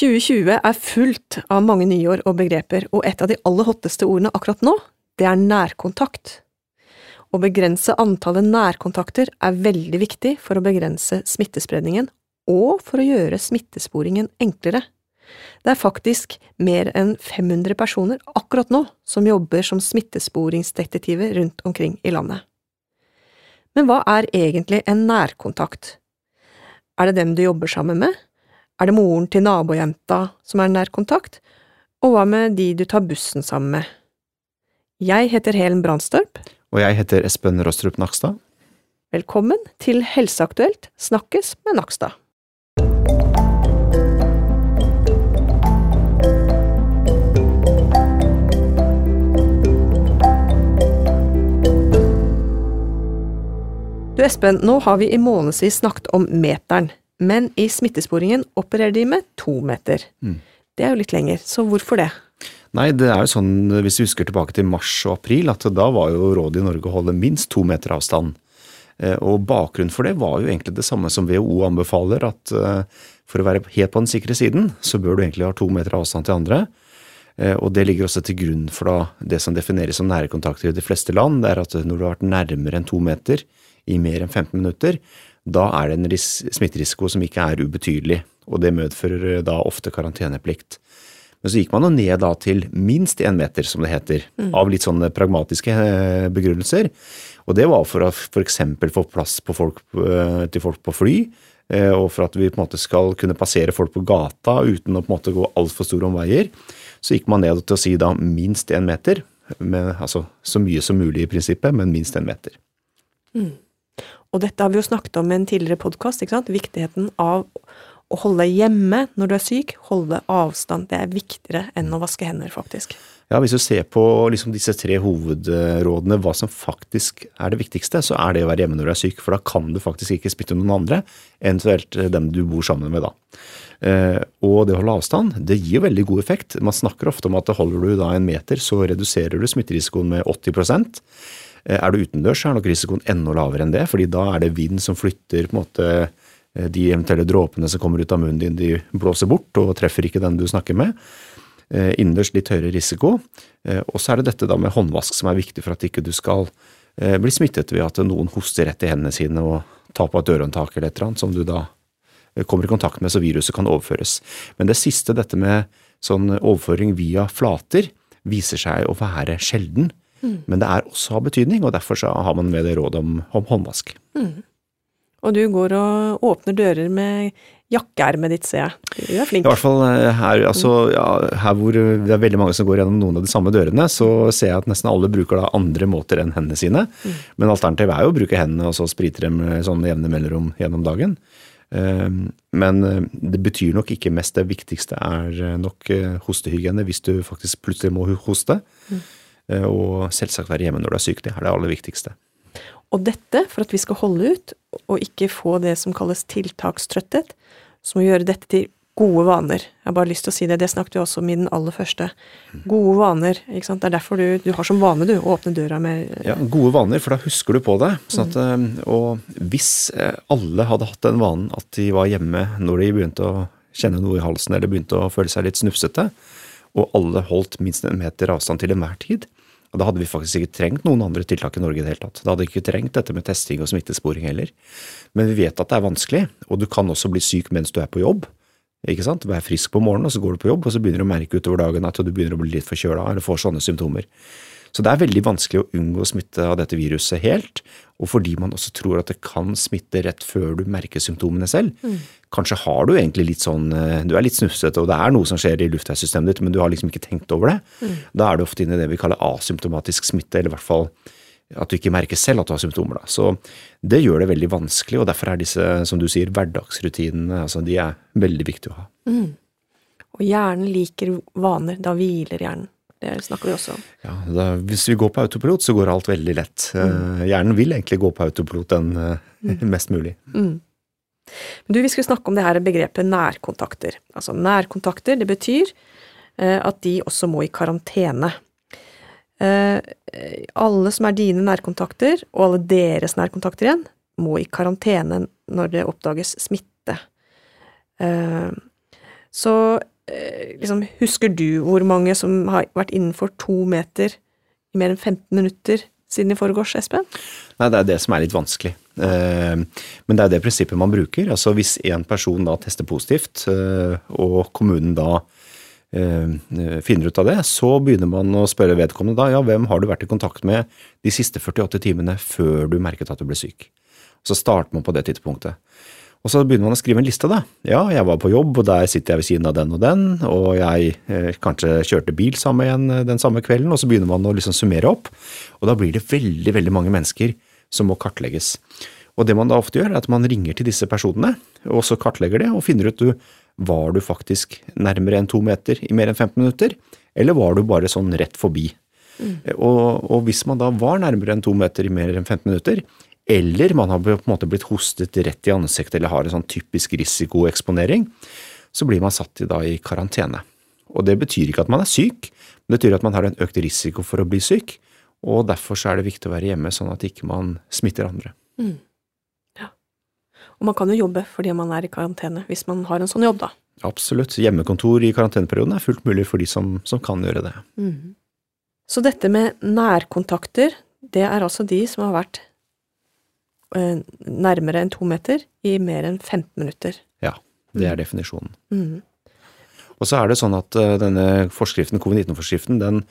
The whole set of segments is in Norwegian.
2020 er fullt av mange nyår og begreper, og et av de aller hotteste ordene akkurat nå, det er nærkontakt. Å begrense antallet nærkontakter er veldig viktig for å begrense smittespredningen, og for å gjøre smittesporingen enklere. Det er faktisk mer enn 500 personer akkurat nå som jobber som smittesporingsdetektiver rundt omkring i landet. Men hva er egentlig en nærkontakt? Er det dem du jobber sammen med? Er det moren til nabojenta som er nær kontakt? Og hva med de du tar bussen sammen med? Jeg heter Helen Brandstorp. Og jeg heter Espen Rostrup Nakstad. Velkommen til Helseaktuelt snakkes med Nakstad. Du Espen, nå har vi i månedsvis snakket om meteren, men i smittesporingen opererer de med to meter. Mm. Det er jo litt lenger, så hvorfor det? Nei, det er jo sånn, hvis vi husker tilbake til mars og april, at da var jo rådet i Norge å holde minst to meter avstand. Eh, og bakgrunnen for det var jo egentlig det samme som WHO anbefaler, at eh, for å være helt på den sikre siden, så bør du egentlig ha to meter avstand til andre. Eh, og det ligger også til grunn for da det som defineres som nære kontakter i de fleste land. Det er at når du har vært nærmere enn to meter i mer enn 15 minutter, da er det en smitterisiko som ikke er ubetydelig. Og det medfører da ofte karanteneplikt. Men så gikk man jo ned da til minst én meter, som det heter. Mm. Av litt sånne pragmatiske eh, begrunnelser. Og det var for å f.eks. få plass på folk, eh, til folk på fly. eh, Og for at vi på en måte skal kunne passere folk på gata uten å på en måte gå altfor store omveier. Så gikk man ned til å si da minst én meter. Med, altså så mye som mulig i prinsippet, men minst én meter. Og dette har vi jo snakket om i en tidligere podkast, viktigheten av å holde hjemme når du er syk, holde avstand. Det er viktigere enn å vaske hender, faktisk. Ja, Hvis du ser på liksom disse tre hovedrådene, hva som faktisk er det viktigste, så er det å være hjemme når du er syk. For da kan du faktisk ikke spytte noen andre, eventuelt dem du bor sammen med da. Eh, og det å holde avstand, det gir jo veldig god effekt. Man snakker ofte om at holder du da en meter, så reduserer du smitterisikoen med 80 Eh, Er du utendørs, er nok risikoen enda lavere enn det, fordi da er det vind som flytter på en måte eh, de eventuelle dråpene som kommer ut av munnen din, de blåser bort og treffer ikke den du snakker med. Eh, Innendørs litt høyere risiko. Eh, Og så er det dette da med håndvask som er viktig for at ikke du skal eh, bli smittet ved at noen hoster rett i hendene sine og tar på et dørhåndtak eller et eller annet som du da eh, kommer i kontakt med så viruset kan overføres. Men det siste, dette med sånn overføring via flater, viser seg å være sjelden. Men det er også av betydning, og derfor så har man med det rådet om, om håndvask. Og du går og åpner dører med jakkeermet ditt, ser jeg. Du er flink. I hvert fall eh, her, altså, ja, her hvor det er veldig mange som går gjennom noen av de samme dørene, så ser jeg at nesten alle bruker da andre måter enn hendene sine. Men alternativet er jo å bruke hendene og så sprite dem med sånn jevne mellomrom gjennom dagen. Eh, Men eh, det betyr nok ikke mest. Det viktigste er eh, nok eh, hostehygiene hvis du faktisk plutselig må hoste. Eh, Og selvsagt være hjemme når du er syk. Det er det aller viktigste. Og dette, for at vi skal holde ut, og ikke få det som kalles tiltakstrøtthet, så må vi gjøre dette til gode vaner. Jeg har bare lyst til å si det, det snakket vi også om i den aller første. Gode vaner, ikke sant. Det er derfor du, du har som vane, du, å åpne døra med Ja, Gode vaner, for da husker du på det. Sånn at, eh, og hvis eh, alle hadde hatt den vanen at de var hjemme når de begynte å kjenne noe i halsen eller begynte å føle seg litt snufsete, og alle holdt minst en meter avstand til enhver tid, og da hadde vi faktisk ikke trengt noen andre tiltak i Norge i det hele tatt. Da hadde vi ikke trengt dette med testing og smittesporing heller. Men vi vet at det er vanskelig, og du kan også bli syk mens du er på jobb. Ikke sant? Vær frisk på morgenen, og så går du på jobb, og så begynner du å merke utover dagen at du begynner å bli litt forkjøla eller får sånne symptomer. Så det er veldig vanskelig å unngå smitte av dette viruset helt, og fordi man også tror at det kan smitte rett før du merker symptomene selv. Kanskje har du egentlig litt sånn eh, Du er litt snufsete, og det er noe som skjer i luftveissystemet ditt, men du har liksom ikke tenkt over det. Da er du ofte inne i det vi kaller asymptomatisk smitte, eller i hvert fall at du ikke merker selv at du har symptomer. Da. Så det gjør det veldig vanskelig, og derfor er disse, som du sier, hverdagsrutinene altså de er veldig viktige å ha. Og hjernen liker vaner, da hviler hjernen. Det snakker vi også om. Ja, da, hvis vi går på autopilot, så går alt veldig lett. Mm. Hjernen vil egentlig gå på autopilot den mm. mest mulig. Men du, vi skulle snakke om det her begrepet nærkontakter. Altså nærkontakter, det betyr eh, at de også må i karantene. Eh, alle som er dine nærkontakter, og alle deres nærkontakter igjen, må i karantene når det oppdages smitte. Eh, Så eh, liksom, husker du hvor mange som har vært innenfor to meter i mer enn 15 minutter siden i forgårs, Espen? Nei, det er det som er litt vanskelig. Eh, men det er det prinsippet man bruker. Altså Hvis en person da tester positivt, eh, og kommunen da eh, finner ut av det, så begynner man å spørre vedkommende da, ja, hvem har du vært i kontakt med de siste 48 timene før du merket at du ble syk? Så starter man på det tidspunktet. Og så begynner man å skrive en liste, da. Ja, jeg var på jobb, og der sitter jeg ved siden av den og den, og jeg eh, kanskje kjørte bil sammen igjen eh, den samme kvelden, og så begynner man å liksom summere opp. Og da blir det veldig, veldig mange mennesker som må kartlegges. Og det man da ofte gjør, er at man ringer til disse personene, og så kartlegger det, og finner ut du, var du faktisk nærmere enn to meter i mer enn 15 minutter, eller var du bare sånn rett forbi? Mm. Og, og hvis man da var nærmere enn to meter i mer enn 15 minutter, eller man har på en måte blitt hostet rett i ansiktet eller har en sånn typisk risikoeksponering, så blir man satt i, da, i karantene. Og Det betyr ikke at man er syk, men det betyr at man har en økt risiko for å bli syk. og Derfor så er det viktig å være hjemme, sånn at ikke man smitter andre. Mm. Ja. Og man kan jo jobbe fordi man er i karantene, hvis man har en sånn jobb, da. Absolutt. Hjemmekontor i karanteneperioden er fullt mulig for de som, som kan gjøre det. Mm. Så dette med nærkontakter, det er altså de som har vært nærmere enn to meter i mer enn 15 minutter. Ja, det er mm. definisjonen. Mm. Og så er det sånn at uh, denne forskriften, covid-19-forskriften, den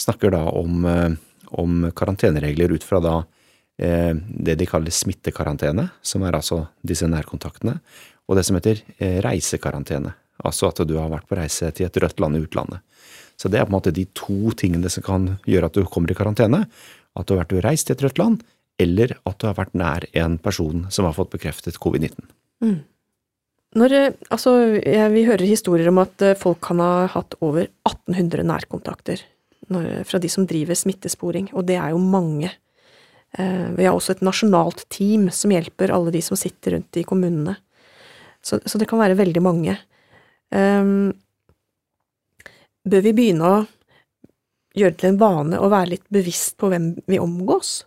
snakker da om, uh, om karanteneregler ut fra da det de kaller smittekarantene, som er altså disse nærkontaktene, og det som heter reisekarantene. Altså at du har vært på reise til et rødt land i utlandet. Så det er på en måte de to tingene som kan gjøre at du kommer i karantene. At du har vært reist til et rødt land, eller at du har vært nær en person som har fått bekreftet covid-19. Mm. Eh, altså, vi hører historier om at eh, folk kan ha hatt over 1800 nærkontakter når, fra de som driver smittesporing, og det er jo mange. Eh, vi har også et nasjonalt team som hjelper alle de som sitter rundt i kommunene. Så, så det kan være veldig mange. Um, bør vi begynne å gjøre det til en vane å være litt bevisst på hvem vi omgås?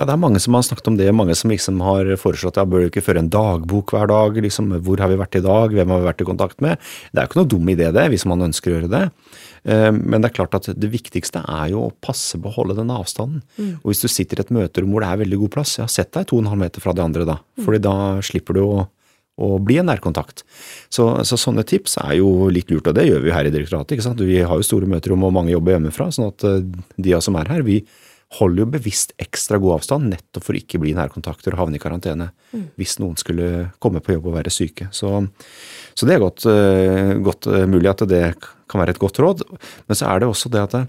Ja, det er mange som har snakket om det, mange som liksom har foreslått ja, bør du ikke føre en dagbok hver dag, liksom, hvor har vi vært i dag, hvem har vi vært i kontakt med? Det er jo ikke noe dum idé det, hvis man ønsker å gjøre det. Eh, men det er klart at det viktigste er jo å passe på å holde den avstanden. Mm. Og hvis du sitter i et møterom hvor det er veldig god plass, ja, sett deg to og en halv meter fra de andre da, mm. fordi da slipper du å og bli en nærkontakt. Så, så, sånne tips er jo litt lurt, og det gjør vi her i direktoratet. ikke sant? Vi har jo store møterom og mange jobber hjemmefra, sånn at eh, de av oss som er her, vi holder jo bevisst ekstra god avstand nettopp for ikke å bli nærkontakter og havne i karantene mm. hvis noen skulle komme på jobb og være syke. Så, så det er godt, uh, godt uh, mulig at det kan være et godt råd. Men så er det også det at det,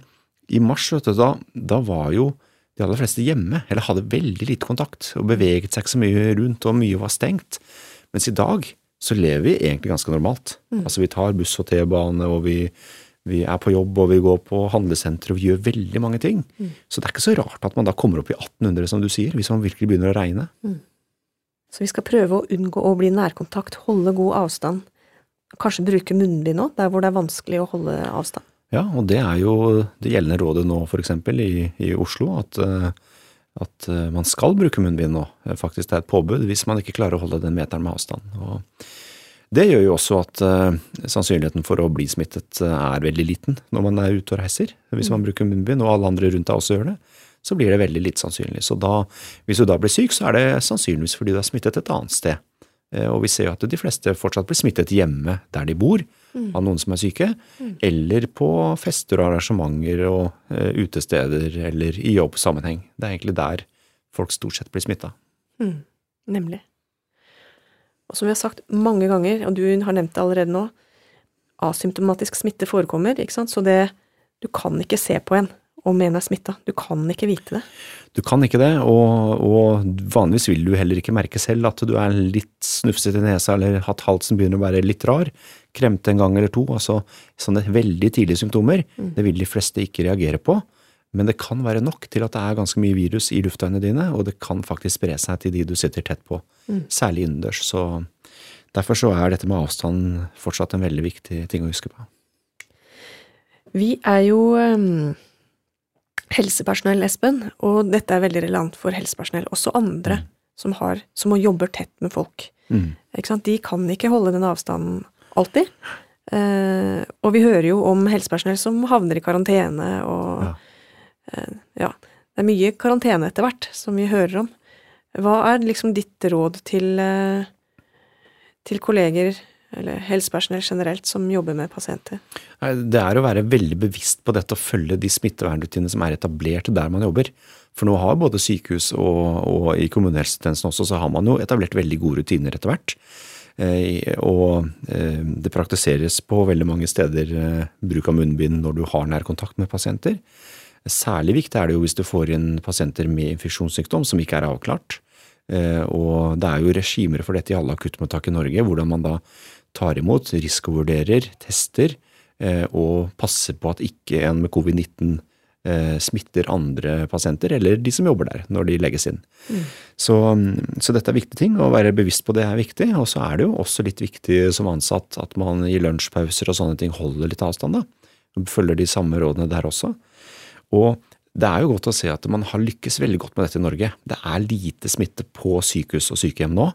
i mars, du, da, da var jo de aller fleste hjemme, eller hadde veldig lite kontakt og beveget seg ikke så mye rundt, og mye var stengt. Mens i dag så lever vi egentlig ganske normalt. Mm. Altså Vi tar buss og T-bane, og vi vi er på jobb og vi går på handlesenter og vi gjør veldig mange ting. Mm. Så det er ikke så rart at man da kommer opp i 1800, som du sier, hvis man virkelig begynner å regne. Mm. Så vi skal prøve å unngå å bli nærkontakt, holde god avstand. Kanskje bruke munnbind òg, der hvor det er vanskelig å holde avstand. Ja, og det er jo det gjeldende rådet nå, f.eks. I, i Oslo, at, eh, at eh, man skal bruke munnbind nå. Faktisk det er et påbud hvis man ikke klarer å holde den meteren med avstand. Og det gjør jo også at uh, sannsynligheten for å bli smittet uh, er veldig liten når man er ute og reiser. Hvis man mm. bruker munnbind, og alle andre rundt deg også gjør det, så blir det veldig litt sannsynlig. Så da, hvis du da blir syk, så er det sannsynligvis fordi du er smittet et annet sted. Uh, og vi ser jo at de fleste fortsatt blir smittet hjemme der de bor, mm. av noen som er syke, mm. eller på fester og arrangementer og utesteder eller i jobbsammenheng. Det er egentlig der folk stort sett blir smitta. Mm. Nemlig. Og som vi har sagt mange ganger, og du har nevnt det allerede nå, asymptomatisk smitte forekommer, ikke sant, så det Du kan ikke se på en om en er smitta. Du kan ikke vite det. Du kan ikke det, og, og, vanligvis vil du heller ikke merke selv at du er litt snufsete i nesa eller at halsen begynner å være litt rar. Kremte en gang eller to. altså Sånne veldig tidlige symptomer. Mm. Det vil de fleste ikke reagere på. Men det kan være nok til at det er ganske mye virus i luftveiene dine, og det kan faktisk spre seg til de du sitter tett på, mm. særlig innendørs. Så derfor så er dette med avstand fortsatt en veldig viktig ting å huske på. Vi er jo um, helsepersonell, Espen, og dette er veldig relevant for helsepersonell. Også andre mm. som, har, som jobber tett med folk. Mm. De kan ikke holde den avstanden Alltid. Uh, og vi hører jo om helsepersonell som havner i karantene og Ja. Eh, ja. Det er mye karantene etter hvert som vi hører om. Hva er liksom ditt råd til, eh, til kolleger, eller helsepersonell generelt, som jobber med pasienter? Det er å være veldig bevisst på dette og følge de smittevernrutinene som er etablert der man jobber. For nå har både sykehus og, og i kommunehelsetjenesten også, så har man jo etablert veldig gode rutiner etter hvert. Eh, og det praktiseres på veldig mange steder bruk av munnbind når du har nærkontakt med pasienter. Særlig viktig er det jo hvis du får inn pasienter med infeksjonssykdom som ikke er avklart. Eh, og det er jo regimer for dette i alle akuttmottak i Norge, hvordan man da tar imot, risikovurderer, tester eh, og passer på at ikke en med covid-19 eh, smitter andre pasienter, eller de som jobber der, når de legges inn. Så, så dette er viktige ting, å være bevisst på det er viktig. Og så er det jo også litt viktig som ansatt at man i lunsjpauser og sånne ting holder litt avstand, da. Følger de samme rådene der også. Og det er jo godt å se at man har lykkes veldig godt med dette i Norge. Det er lite smitte på sykehus og sykehjem nå.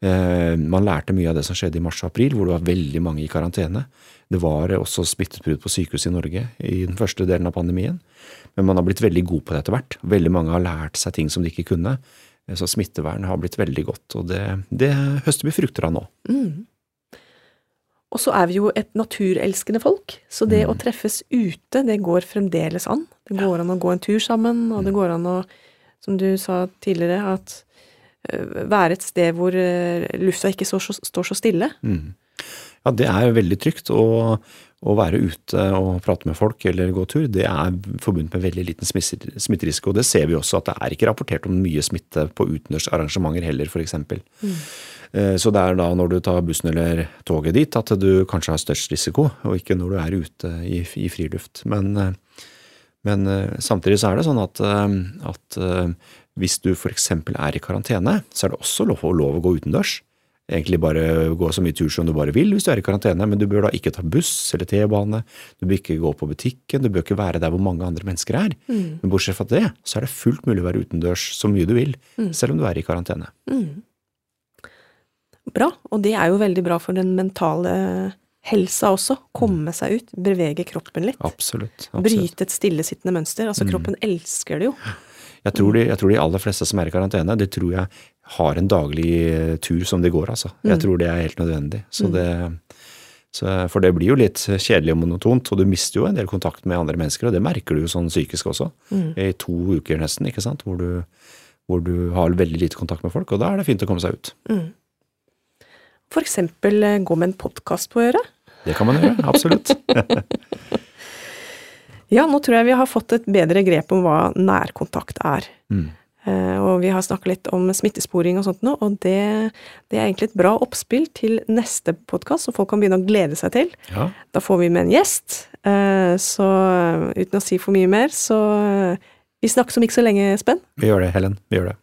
Eh, Man lærte mye av det som skjedde i mars og april, hvor det var veldig mange i karantene. Det var også smittetbrudd på sykehus i Norge i den første delen av pandemien. Men man har blitt veldig god på det etter hvert. Veldig mange har lært seg ting som de ikke kunne. Eh, Så smittevern har blitt veldig godt, og det, det høster vi frukter av nå. Og så er vi jo et naturelskende folk, så det Mm. å treffes ute, det går fremdeles an. Det går an å gå en tur sammen, og det går an å, som du sa tidligere, at øh, være et sted hvor øh, lufta ikke står så, står så stille. Mm. Ja, det er veldig trygt. Og å være ute og prate med folk eller gå tur, det er forbundet med veldig liten smitterisiko. smitterisiko. Det ser vi også, at det er ikke rapportert om mye smitte på utendørs arrangementer heller, f.eks. Eh, Så det er da når du tar bussen eller toget dit at du kanskje har størst risiko, og ikke når du er ute i, i friluft. Men, eh, men eh, samtidig så er det sånn at, eh, at eh, hvis du f.eks. er i karantene, så er det også lov, lov å gå utendørs. Egentlig bare gå så mye tur som du bare vil hvis du er i karantene, men du bør da ikke ta buss eller T-bane, du bør ikke gå på butikken, du bør ikke være der hvor mange andre mennesker er. Men bortsett fra det, så er det fullt mulig å være utendørs så mye du vil, selv om du er i karantene. Bra, og det er jo veldig bra for den mentale helsa også. Komme seg ut, bevege kroppen litt. Absolutt. absolutt. Bryte et stillesittende mønster. Altså, kroppen elsker det jo. Jeg tror, de, jeg tror de aller fleste som er i karantene, det tror jeg har en daglig tur som de går, altså. Jeg tror det er helt nødvendig. Så det, så, for det blir jo litt kjedelig og monotont, og du mister jo en del kontakt med andre mennesker, og det merker du jo sånn psykisk også. I to uker nesten, ikke sant, hvor du, hvor du har veldig lite kontakt med folk, og da er det fint å komme seg ut. For eksempel eh, gå med en podkast på øret. Det kan man gjøre, absolutt. Ja, nå tror jeg vi har fått et bedre grep om hva nærkontakt er. Mm. Eh, og vi har snakka litt om smittesporing og sånt nå, og det, det er egentlig et bra oppspill til neste podkast, som folk kan begynne å glede seg til. Ja, Da får vi med en gjest, eh, så uten å si for mye mer, så vi snakkes om ikke så lenge, Spenn. vi gjør det, Helen. Vi gjør det.